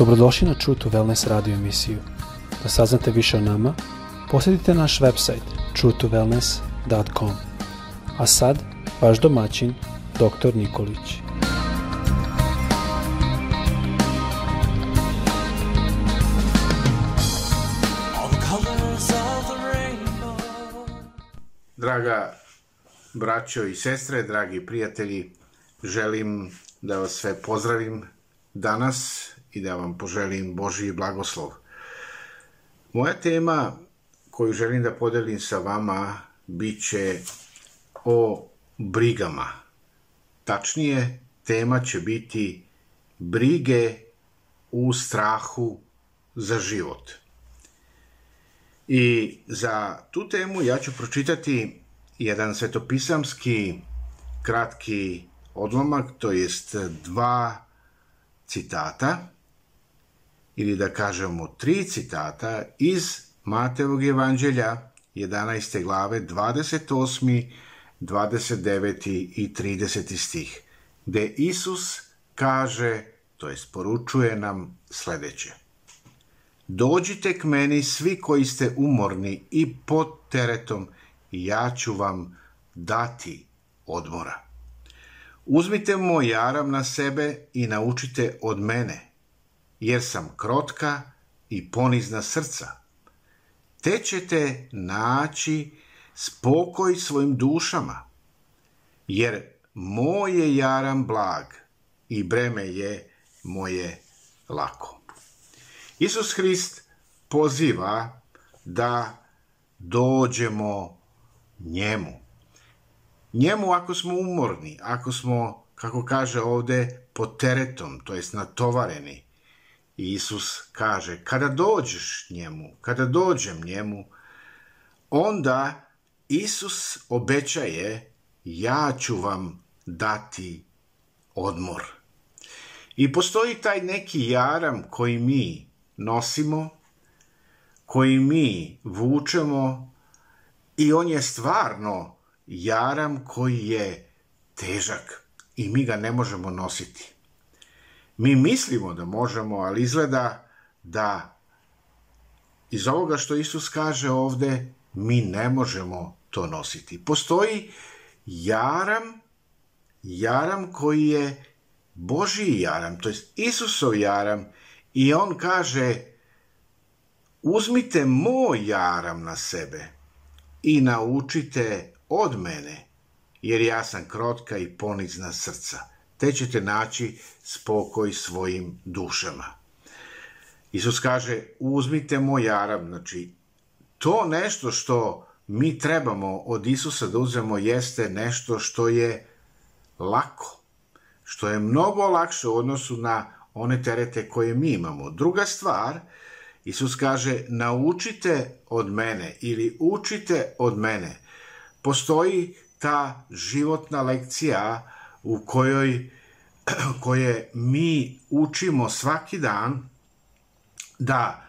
Dobrodošli na True to Wellness radio emisiju. Da saznate više o nama, posjetite naš website truetowellness.com. A sad, vaš domaćin, dr. Nikolić. Draga braćo i sestre, dragi prijatelji, želim da vas sve pozdravim danas i da vam poželim Boži blagoslov. Moja tema koju želim da podelim sa vama biće o brigama. Tačnije, tema će biti brige u strahu za život. I za tu temu ja ću pročitati jedan svetopisamski kratki odlomak, to jest dva citata ili da kažemo tri citata iz Mateovog evanđelja 11. glave 28. 29. i 30. stih, gde Isus kaže, to je sporučuje nam sledeće. Dođite k meni svi koji ste umorni i pod teretom, ja ću vam dati odmora. Uzmite moj jaram na sebe i naučite od mene, jer sam krotka i ponizna srca. Te ćete naći spokoj svojim dušama, jer moj je jaram blag i breme je moje lako. Isus Hrist poziva da dođemo njemu. Njemu ako smo umorni, ako smo, kako kaže ovde, pod teretom, to jest natovareni, Isus kaže, kada dođeš njemu, kada dođem njemu, onda Isus obećaje, ja ću vam dati odmor. I postoji taj neki jaram koji mi nosimo, koji mi vučemo i on je stvarno jaram koji je težak i mi ga ne možemo nositi. Mi mislimo da možemo, ali izgleda da iz ovoga što Isus kaže ovde, mi ne možemo to nositi. Postoji jaram, jaram koji je Božiji jaram, to je Isusov jaram i on kaže uzmite moj jaram na sebe i naučite od mene, jer ja sam krotka i ponizna srca te ćete naći spokoj svojim dušama. Isus kaže, uzmite moj jarab, znači, to nešto što mi trebamo od Isusa da uzmemo jeste nešto što je lako, što je mnogo lakše u odnosu na one terete koje mi imamo. Druga stvar, Isus kaže, naučite od mene ili učite od mene. Postoji ta životna lekcija u kojoj koje mi učimo svaki dan da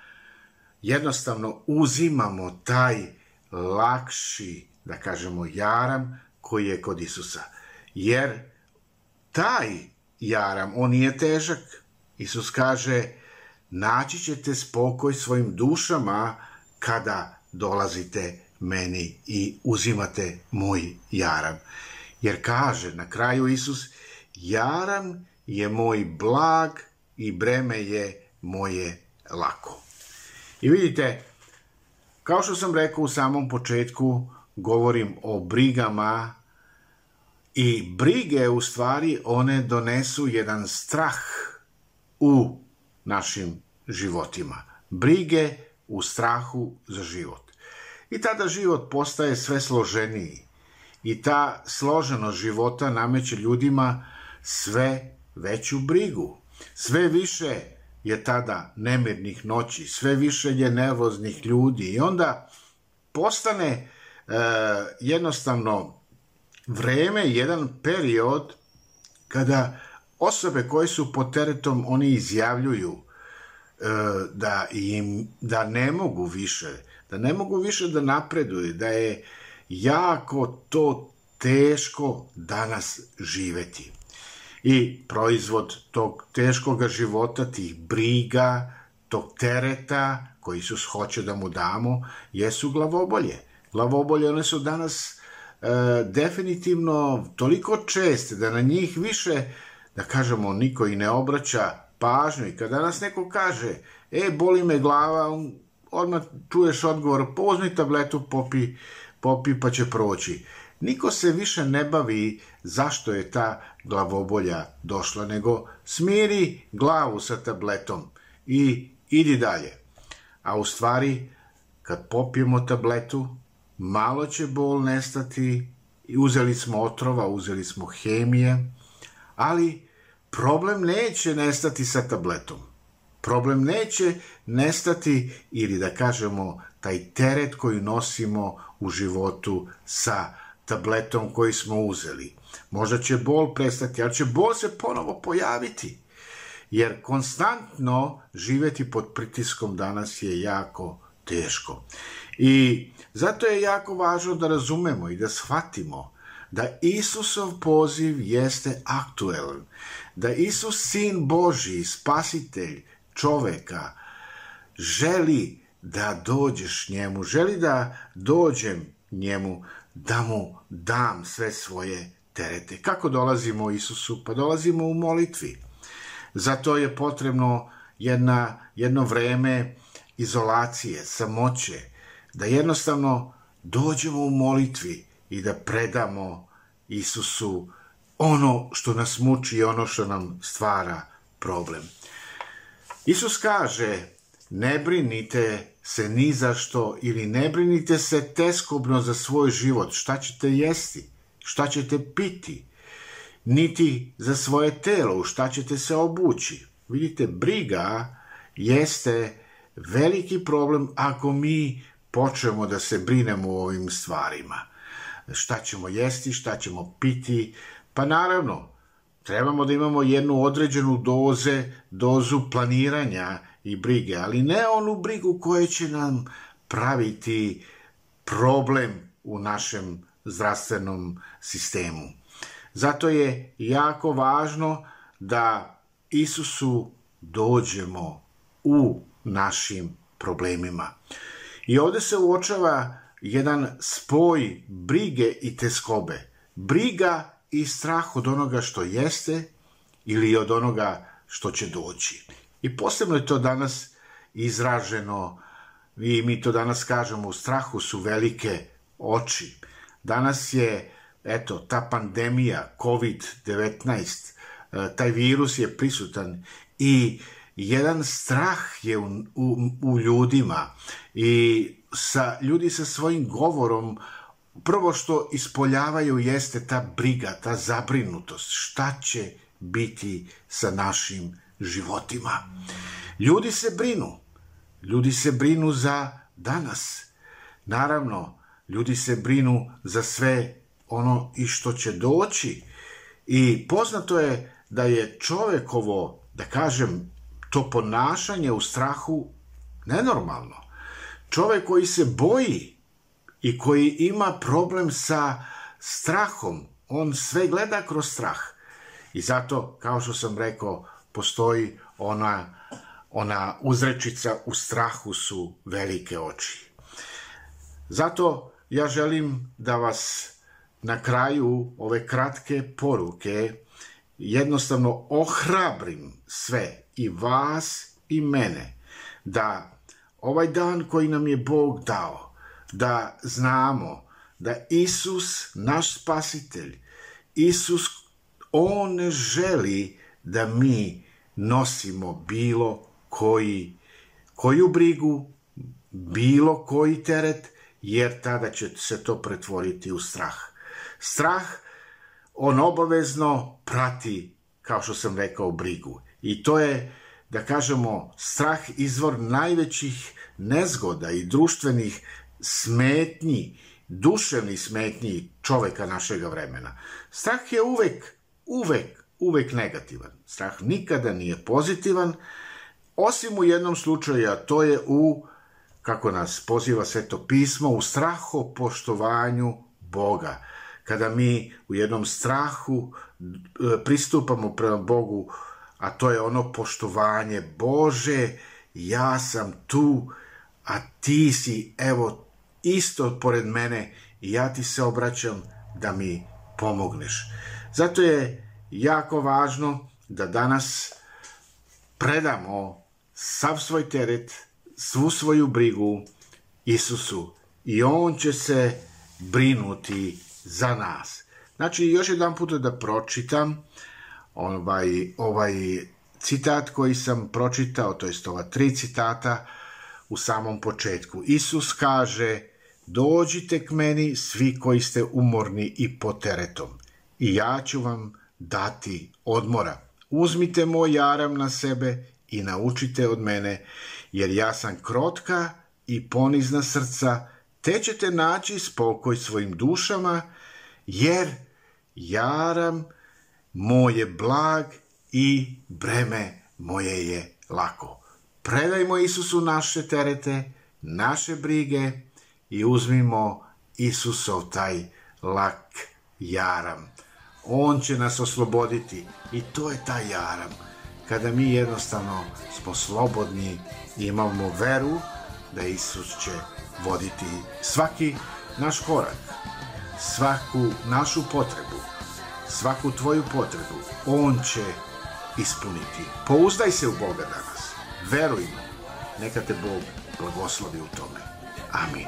jednostavno uzimamo taj lakši, da kažemo, jaram koji je kod Isusa. Jer taj jaram, on nije težak. Isus kaže, naći ćete spokoj svojim dušama kada dolazite meni i uzimate moj jaram. Jer kaže na kraju Isus, jaran je moj blag i breme je moje lako. I vidite, kao što sam rekao u samom početku, govorim o brigama i brige u stvari one donesu jedan strah u našim životima. Brige u strahu za život. I tada život postaje sve složeniji i ta složenost života nameće ljudima sve veću brigu. Sve više je tada nemirnih noći, sve više je nervoznih ljudi i onda postane e, jednostavno vreme, jedan period kada osobe koje su pod teretom, oni izjavljuju e, da im da ne mogu više, da ne mogu više da napreduju, da je jako to teško danas živeti. I proizvod tog teškog života, tih briga, tog tereta koji Isus hoće da mu damo, jesu glavobolje. Glavobolje one su danas e, definitivno toliko česte da na njih više, da kažemo, niko i ne obraća pažnju. I kada nas neko kaže, e, boli me glava, odmah čuješ odgovor, pozmi pa tabletu, popi popi pa će proći. Niko se više ne bavi zašto je ta glavobolja došla, nego smiri glavu sa tabletom i idi dalje. A u stvari, kad popijemo tabletu, malo će bol nestati, uzeli smo otrova, uzeli smo hemije, ali problem neće nestati sa tabletom. Problem neće nestati ili da kažemo taj teret koji nosimo u životu sa tabletom koji smo uzeli. Možda će bol prestati, ali će bol se ponovo pojaviti. Jer konstantno živeti pod pritiskom danas je jako teško. I zato je jako važno da razumemo i da shvatimo da Isusov poziv jeste aktuelan, da Isus, Sin Boži, spasitelj čoveka, želi da dođeš njemu, želi da dođem njemu, da mu dam sve svoje terete. Kako dolazimo Isusu? Pa dolazimo u molitvi. Zato je potrebno jedna, jedno vreme izolacije, samoće, da jednostavno dođemo u molitvi i da predamo Isusu ono što nas muči i ono što nam stvara problem. Isus kaže Ne brinite se ni za što ili ne brinite se teskobno za svoj život, šta ćete jesti, šta ćete piti, niti za svoje telo, u šta ćete se obući. Vidite, briga jeste veliki problem ako mi počnemo da se brinemo o ovim stvarima. Šta ćemo jesti, šta ćemo piti, pa naravno, trebamo da imamo jednu određenu doze, dozu planiranja i brige, ali ne onu brigu koja će nam praviti problem u našem zdravstvenom sistemu. Zato je jako važno da Isusu dođemo u našim problemima. I ovde se uočava jedan spoj brige i teskobe. Briga i strah od onoga što jeste ili od onoga što će doći. I posebno je to danas izraženo i mi to danas kažemo u strahu su velike oči. Danas je eto ta pandemija COVID-19 e, taj virus je prisutan i jedan strah je u, u, u ljudima i sa ljudi sa svojim govorom uh, prvo što ispoljavaju jeste ta briga, ta zabrinutost. Šta će biti sa našim životima? Ljudi se brinu. Ljudi se brinu za danas. Naravno, ljudi se brinu za sve ono i što će doći. I poznato je da je čovekovo, da kažem, to ponašanje u strahu nenormalno. Čovek koji se boji i koji ima problem sa strahom. On sve gleda kroz strah. I zato, kao što sam rekao, postoji ona, ona uzrečica u strahu su velike oči. Zato ja želim da vas na kraju ove kratke poruke jednostavno ohrabrim sve i vas i mene da ovaj dan koji nam je Bog dao da znamo da Isus, naš spasitelj, Isus, on ne želi da mi nosimo bilo koji, koju brigu, bilo koji teret, jer tada će se to pretvoriti u strah. Strah, on obavezno prati, kao što sam rekao, brigu. I to je, da kažemo, strah izvor najvećih nezgoda i društvenih smetnji, duševni smetnji čoveka našega vremena. Strah je uvek, uvek, uvek negativan. Strah nikada nije pozitivan, osim u jednom slučaju, a to je u, kako nas poziva sveto pismo, u straho poštovanju Boga. Kada mi u jednom strahu e, pristupamo prema Bogu, a to je ono poštovanje Bože, ja sam tu, a ti si, evo isto pored mene i ja ti se obraćam da mi pomogneš. Zato je jako važno da danas predamo sav svoj teret, svu svoju brigu Isusu i On će se brinuti za nas. Znači, još jedan puta da pročitam ovaj, ovaj citat koji sam pročitao, to jest ova tri citata u samom početku. Isus kaže, Dođite k meni svi koji ste umorni i poteretom i ja ću vam dati odmora. Uzmite moj jaram na sebe i naučite od mene, jer ja sam krotka i ponizna srca, te ćete naći spokoj svojim dušama, jer jaram moje je blag i breme moje je lako. Predajmo Isusu naše terete, naše brige, i uzmimo Isusov taj lak jaram. On će nas osloboditi i to je taj jaram. Kada mi jednostavno smo slobodni i imamo veru da Isus će voditi svaki naš korak, svaku našu potrebu, svaku tvoju potrebu, On će ispuniti. Pouzdaj se u Boga danas. Veruj Neka te Bog blagoslovi u tome. Amin.